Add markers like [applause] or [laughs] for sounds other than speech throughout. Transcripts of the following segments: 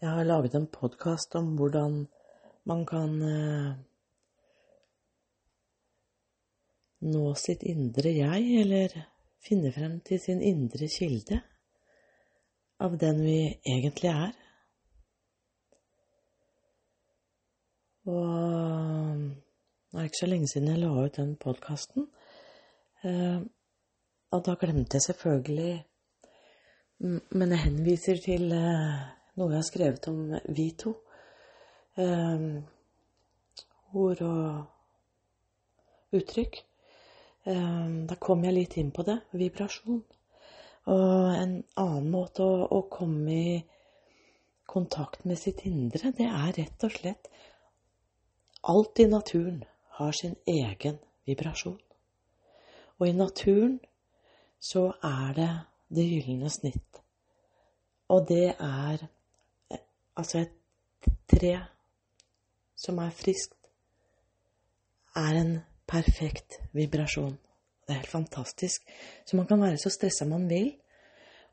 Jeg har laget en podkast om hvordan man kan eh, nå sitt indre jeg, eller finne frem til sin indre kilde av den vi egentlig er. Og det er ikke så lenge siden jeg la ut den podkasten. Eh, og da glemte jeg selvfølgelig Men jeg henviser til eh, noe jeg har skrevet om vi to. Eh, ord og uttrykk. Eh, da kom jeg litt inn på det. Vibrasjon. Og en annen måte å, å komme i kontakt med sitt indre, det er rett og slett Alt i naturen har sin egen vibrasjon. Og i naturen så er det det gylne snitt. Og det er Altså et tre som er friskt, er en perfekt vibrasjon. Det er helt fantastisk. Så man kan være så stressa man vil.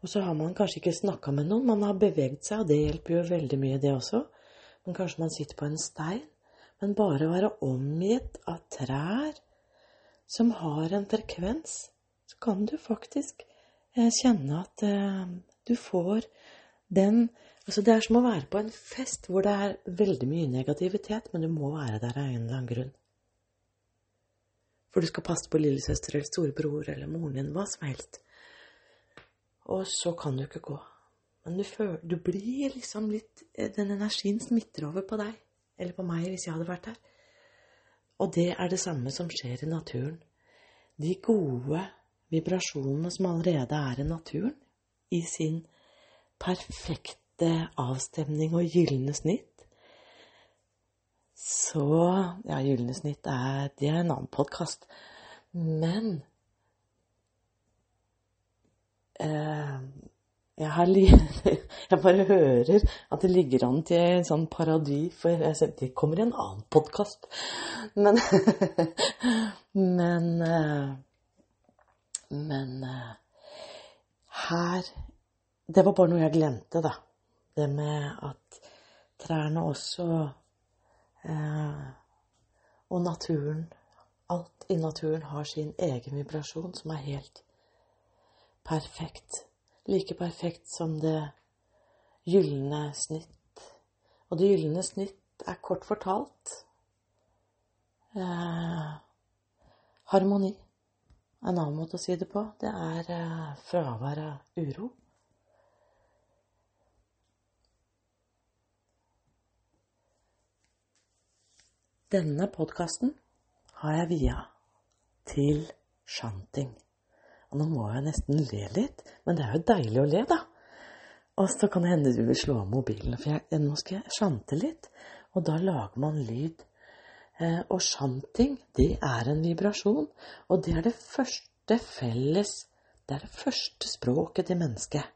Og så har man kanskje ikke snakka med noen, man har beveget seg, og det hjelper jo veldig mye, det også. Men kanskje man sitter på en stein. Men bare å være omgitt av trær som har en frekvens, så kan du faktisk eh, kjenne at eh, du får den Altså, det er som å være på en fest hvor det er veldig mye negativitet, men du må være der av en eller annen grunn. For du skal passe på lillesøster eller storebror eller moren din, hva som helst. Og så kan du ikke gå. Men du, føler, du blir liksom litt Den energien smitter over på deg. Eller på meg, hvis jeg hadde vært der. Og det er det samme som skjer i naturen. De gode vibrasjonene som allerede er i naturen, i sin perfekte avstemning og gylne snitt, så Ja, gylne snitt er Det er en annen podkast. Men eh, jeg, har, [laughs] jeg bare hører at det ligger an til en sånn parodi, for jeg, det kommer i en annen podkast. Men [laughs] Men eh, Men eh, her Det var bare noe jeg glemte, da det med at trærne også eh, Og naturen Alt i naturen har sin egen vibrasjon som er helt perfekt. Like perfekt som det gylne snitt. Og det gylne snitt er kort fortalt eh, harmoni. En annen måte å si det på, det er eh, fravær av uro. Denne podkasten har jeg via til shanting. Og nå må jeg nesten le litt, men det er jo deilig å le, da. Og så kan det hende du vil slå av mobilen, for jeg, nå skal jeg shante litt. Og da lager man lyd. Eh, og shanting, det er en vibrasjon. Og det er det første felles Det er det første språket til mennesket.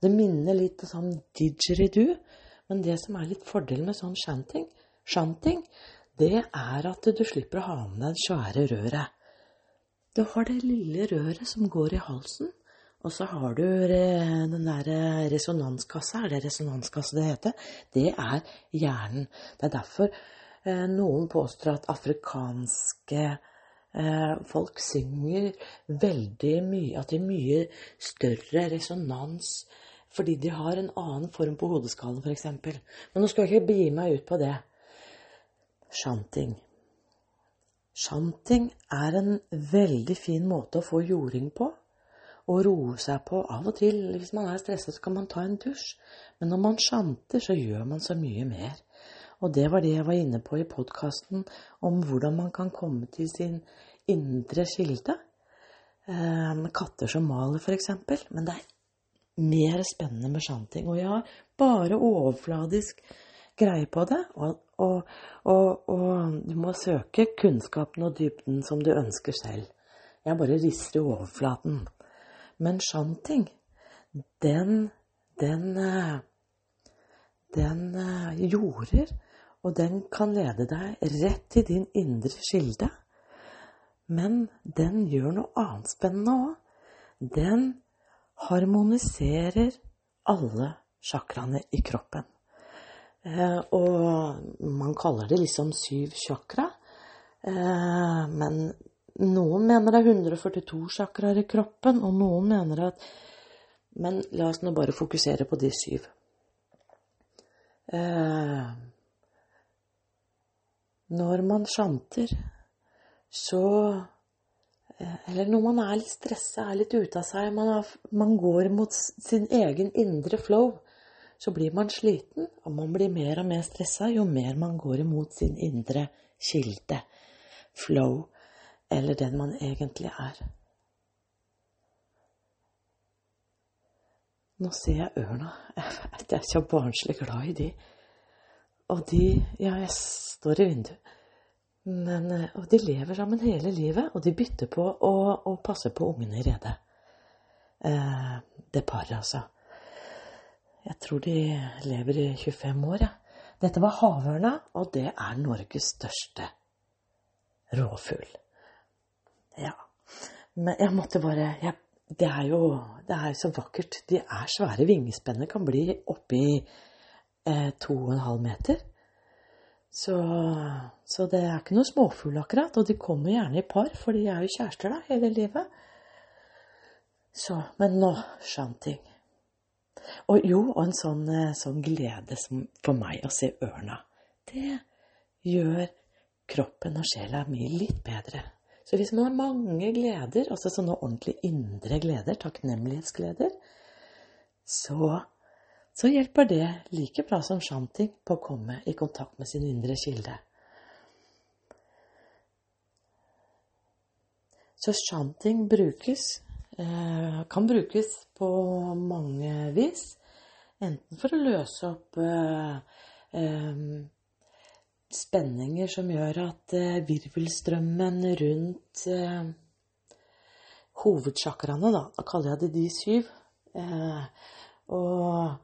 Det minner litt om sånn didgeridoo, men det som er litt fordelen med sånn shanting, shanting det er at du slipper å ha med deg det svære røret. Du har det lille røret som går i halsen, og så har du den der resonanskassa. Er det resonanskasse det heter? Det er hjernen. Det er derfor eh, noen påstår at afrikanske eh, folk synger veldig mye At det er mye større resonans fordi de har en annen form på hodeskallen, f.eks. Men nå skal jeg ikke begi meg ut på det. Shanting. Shanting er en veldig fin måte å få jording på og roe seg på. Av og til, hvis man er stresset, så kan man ta en dusj. Men når man shanter, så gjør man så mye mer. Og det var det jeg var inne på i podkasten om hvordan man kan komme til sin indre kilde. Eh, katter som maler, f.eks. Men det er mer spennende med shanting. Og jeg har bare overfladisk greie på det. Og, og, og, og, du må søke kunnskapen og dybden som du ønsker selv. Jeg bare rister i overflaten. Men shanting, den, den, eh, den eh, jorder, og den kan lede deg rett til din indre kilde. Men den gjør noe annet spennende òg. Den harmoniserer alle sjakraene i kroppen. Eh, og man kaller det liksom syv chakra. Eh, men noen mener det er 142 chakraer i kroppen, og noen mener at Men la oss nå bare fokusere på de syv. Eh, når man sjanter, så Eller når man er litt stressa, er litt ute av seg, man, har, man går mot sin egen indre flow, så blir man sliten, og man blir mer og mer stressa jo mer man går imot sin indre kilde, flow, eller den man egentlig er. Nå ser jeg ørna. [laughs] Jeg er så barnslig glad i de. Og de Ja, jeg står i vinduet. Men, og de lever sammen hele livet, og de bytter på å passe på ungene i redet. Eh, det paret, altså. Jeg tror de lever i 25 år, jeg. Ja. Dette var havørna, og det er Norges største råfugl. Ja. Men jeg måtte bare jeg, Det er jo det er så vakkert. De er svære. Vingespennet kan bli oppi eh, to og en halv meter. Så, så, det er ikke noe småfugl akkurat. Og de kommer gjerne i par, for de er jo kjærester da, hele livet. Så, men nå, sjanting. Og jo, og en sånn, eh, sånn glede for meg å se ørna. Det gjør kroppen og sjela mi litt bedre. Så hvis man har mange gleder, altså sånne ordentlig indre gleder, takknemlighetsgleder, så, så hjelper det like bra som shanting på å komme i kontakt med sin indre kilde. Så shanting brukes kan brukes på mange vis. Enten for å løse opp eh, eh, spenninger som gjør at virvelstrømmen rundt hovedsjakraene, da, da kaller jeg det de syv Og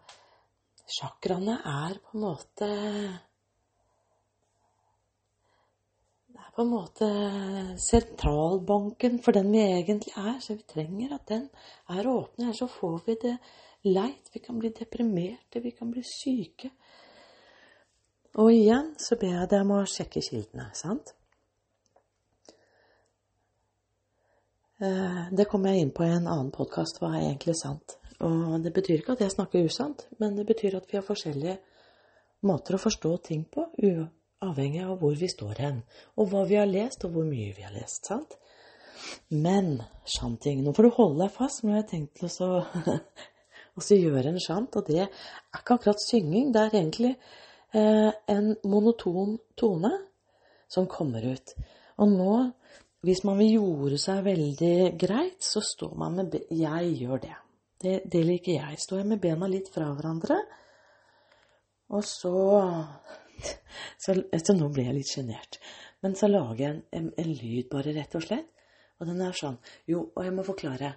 sjakraene er på en måte på en måte sentralbanken for den vi egentlig er. Så vi trenger at den er åpen. Her så får vi det leit. Vi kan bli deprimerte, vi kan bli syke. Og igjen så ber jeg deg om å sjekke kildene, sant? Eh, det kommer jeg inn på i en annen podkast, hva er egentlig sant? Og det betyr ikke at jeg snakker usant, men det betyr at vi har forskjellige måter å forstå ting på, avhengig av hvor vi står hen, og hva vi har lest, og hvor mye vi har lest. sant? Men shanting Nå får du holde deg fast. Nå har jeg tenkt til å [laughs] gjøre en shant. og det er ikke akkurat synging. Det er egentlig eh, en monoton tone som kommer ut. Og nå, hvis man vil gjøre seg veldig greit, så står man med be Jeg gjør det. det. Det liker jeg. Står jeg med bena litt fra hverandre, og så så, så, nå ble jeg litt sjenert. Men så lager jeg en, en, en, lyd, bare rett og slett. Og den er sånn Jo, og jeg må forklare.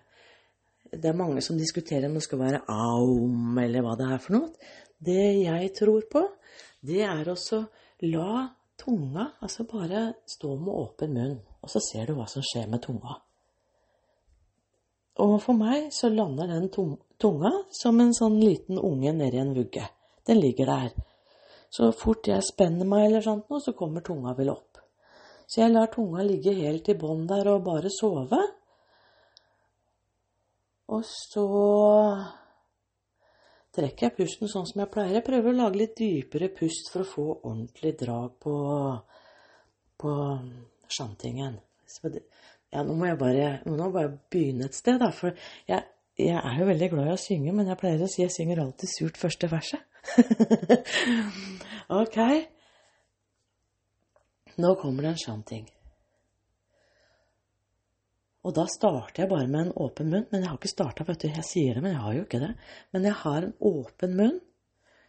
Det er mange som diskuterer om det skal være aum, eller hva det er for noe. Det jeg tror på, det er også la tunga altså bare stå med åpen munn, og så ser du hva som skjer med tunga. Og for meg så lander den tunga som en sånn liten unge nedi en vugge. Den ligger der. Så fort jeg spenner meg eller sånt noe, så kommer tunga vel opp. Så jeg lar tunga ligge helt i bånn der og bare sove. Og så trekker jeg pusten sånn som jeg pleier. Jeg prøver å lage litt dypere pust for å få ordentlig drag på, på sjantingen. Ja, nå må jeg bare, må bare begynne et sted, da. For jeg, jeg, er jo veldig glad i å synge, men jeg pleier å si jeg synger alltid surt første verset. [laughs] ok. Nå kommer det en sjanting. Og da starter jeg bare med en åpen munn. Men jeg har ikke starta, vet du. Jeg sier det, men jeg har jo ikke det. Men jeg har en åpen munn,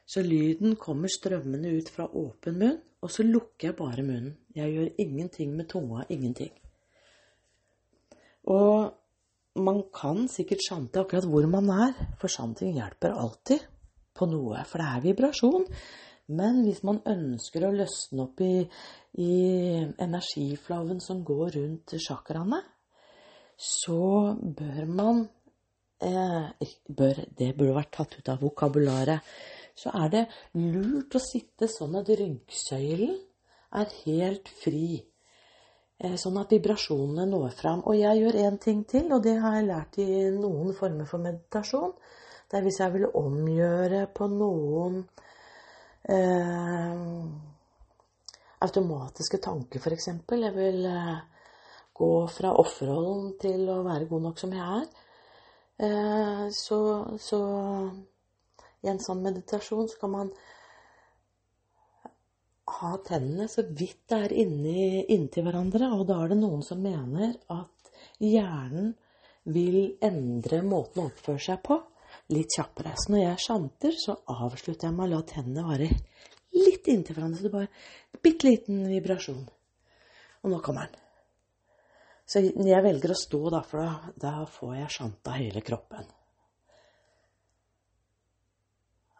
så lyden kommer strømmende ut fra åpen munn. Og så lukker jeg bare munnen. Jeg gjør ingenting med tunga. Ingenting. Og man kan sikkert sjante akkurat hvor man er, for sjanting hjelper alltid på noe, for det er vibrasjon. Men hvis man ønsker å løsne opp i, i energiflaven som går rundt chakraene, så bør man eh, bør, Det burde vært tatt ut av vokabularet. så er det lurt å sitte sånn at ryggsøylen er helt fri. Eh, sånn at vibrasjonene når fram. Og jeg gjør én ting til, og det har jeg lært i noen former for meditasjon. Det er hvis jeg vil omgjøre på noen eh, automatiske tanker, f.eks. Jeg vil eh, gå fra offerrollen til å være god nok som jeg er. Eh, så, så i en sånn meditasjon så kan man ha tennene så vidt det er inni, inntil hverandre, og da er det noen som mener at hjernen vil endre måten å oppføre seg på litt kjappere. Så når jeg sjanter, så avslutter jeg med å la tennene være litt inntil hverandre. Så det bare en bitte liten vibrasjon. Og nå kommer den. Så jeg velger å stå, da, for da, da får jeg sjanta hele kroppen.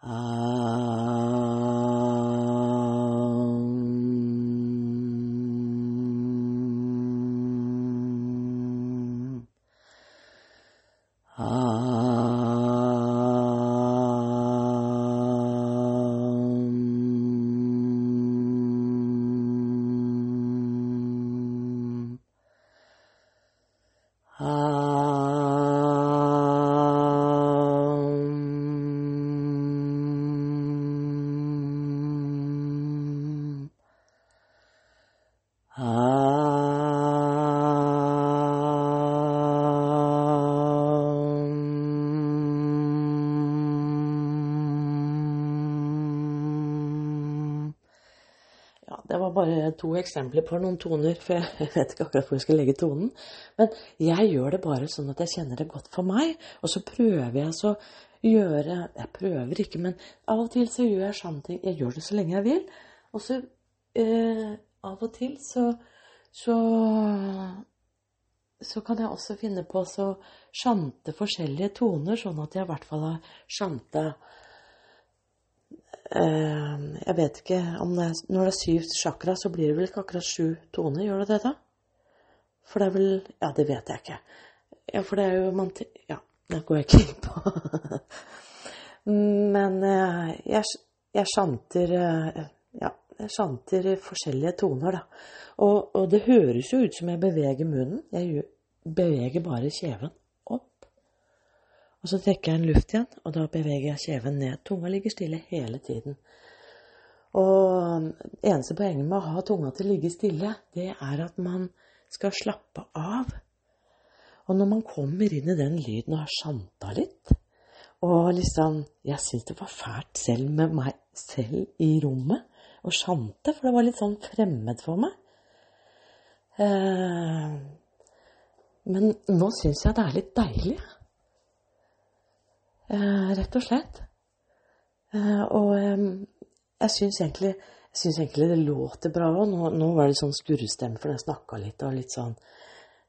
Ja, det var bare to eksempler på noen toner, for [laughs] jeg vet ikke akkurat hvor jeg skal legge tonen. Men jeg gjør det bare sånn at jeg kjenner det godt for meg, og så prøver jeg så gjøre Jeg prøver ikke, men av og til så gjør jeg sånne ting. Jeg gjør det så lenge jeg vil. Og så eh, av og til så, så så kan jeg også finne på å sjante forskjellige toner, sånn at jeg i hvert fall har sjanta eh, Jeg vet ikke om det er Når det er syv chakra, så blir det vel ikke akkurat sju toner, gjør det det, da? For det er vel Ja, det vet jeg ikke. Ja, for det er jo man, Ja, det går jeg ikke inn på. [laughs] Men eh, jeg, jeg sjanter eh, Ja, jeg sjanter forskjellige toner, da. Og, og, det høres jo ut som jeg beveger munnen. Jeg beveger bare kjeven opp. Og så trekker jeg en luft igjen, og da beveger jeg kjeven ned. Tunga ligger stille hele tiden. Og eneste poenget med å ha tunga til å ligge stille, det er at man skal slappe av. Og når man kommer inn i den lyden og har sjanta litt, og liksom Jeg syns det var fælt selv med meg selv i rommet å sjante, for det var litt sånn fremmed for meg. Eh, men nå syns jeg det er litt deilig. Eh, rett og slett. Eh, og jeg syns egentlig, egentlig, det låter bra òg. Nå, nå, var det sånn skurrestemme, for jeg snakka litt og litt sånn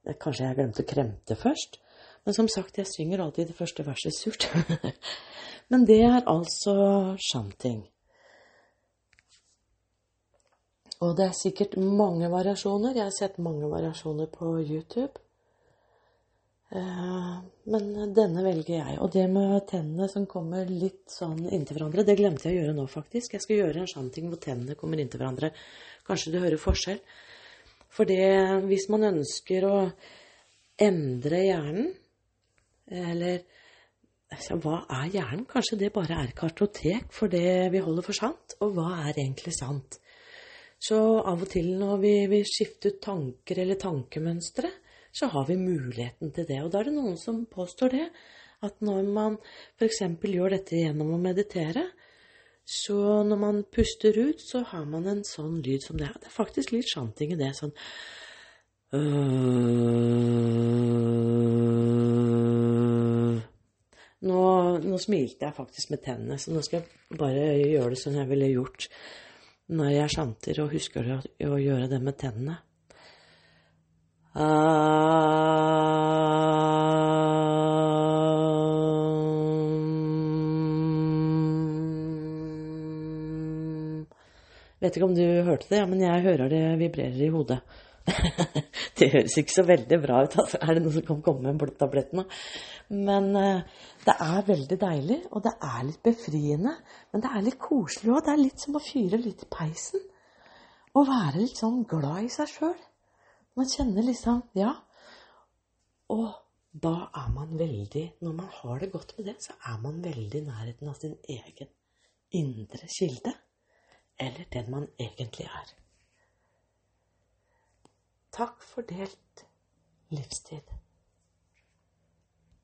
Kanskje jeg glemte å kremte først. Men som sagt, jeg synger alltid det første verset surt. [laughs] Men det er altså shanting. Og det er sikkert mange variasjoner. Jeg har sett mange variasjoner på YouTube. Eh, men denne velger jeg. Og det med tennene som kommer litt sånn inntil hverandre, det glemte jeg å gjøre nå, faktisk. Jeg skal gjøre en sånn ting hvor tennene kommer inntil hverandre. Kanskje du hører forskjell. For det, hvis man ønsker å endre hjernen, eller altså, hva er hjernen? Kanskje det bare er kartotek for det vi holder for sant? Og hva er egentlig sant? Så av og til når vi vil skifte ut tanker eller tankemønstre, så har vi muligheten til det. Og da er det noen som påstår det, at når man f.eks. gjør dette gjennom å meditere, så når man puster ut, så har man en sånn lyd som det. Det er faktisk litt sjanting i det. sånn nå, nå, smilte jeg faktisk med tennene, så nå skal jeg bare gjøre det som jeg ville gjort når jeg sjanter og husker å, gjøre det med tennene. Um, vet ikke om du hørte det, men jeg hører det vibrerer i hodet. [laughs] det høres ikke så veldig bra ut. Altså. Er det noen som kan komme med en blodtablett? Men uh, det er veldig deilig, og det er litt befriende. Men det er litt koselig òg. Det er litt som å fyre litt i peisen. Å være litt sånn glad i seg sjøl. Man kjenner liksom Ja. Og da er man veldig Når man har det godt med det, så er man veldig i nærheten av sin egen indre kilde. Eller den man egentlig er. Takk for delt livstid.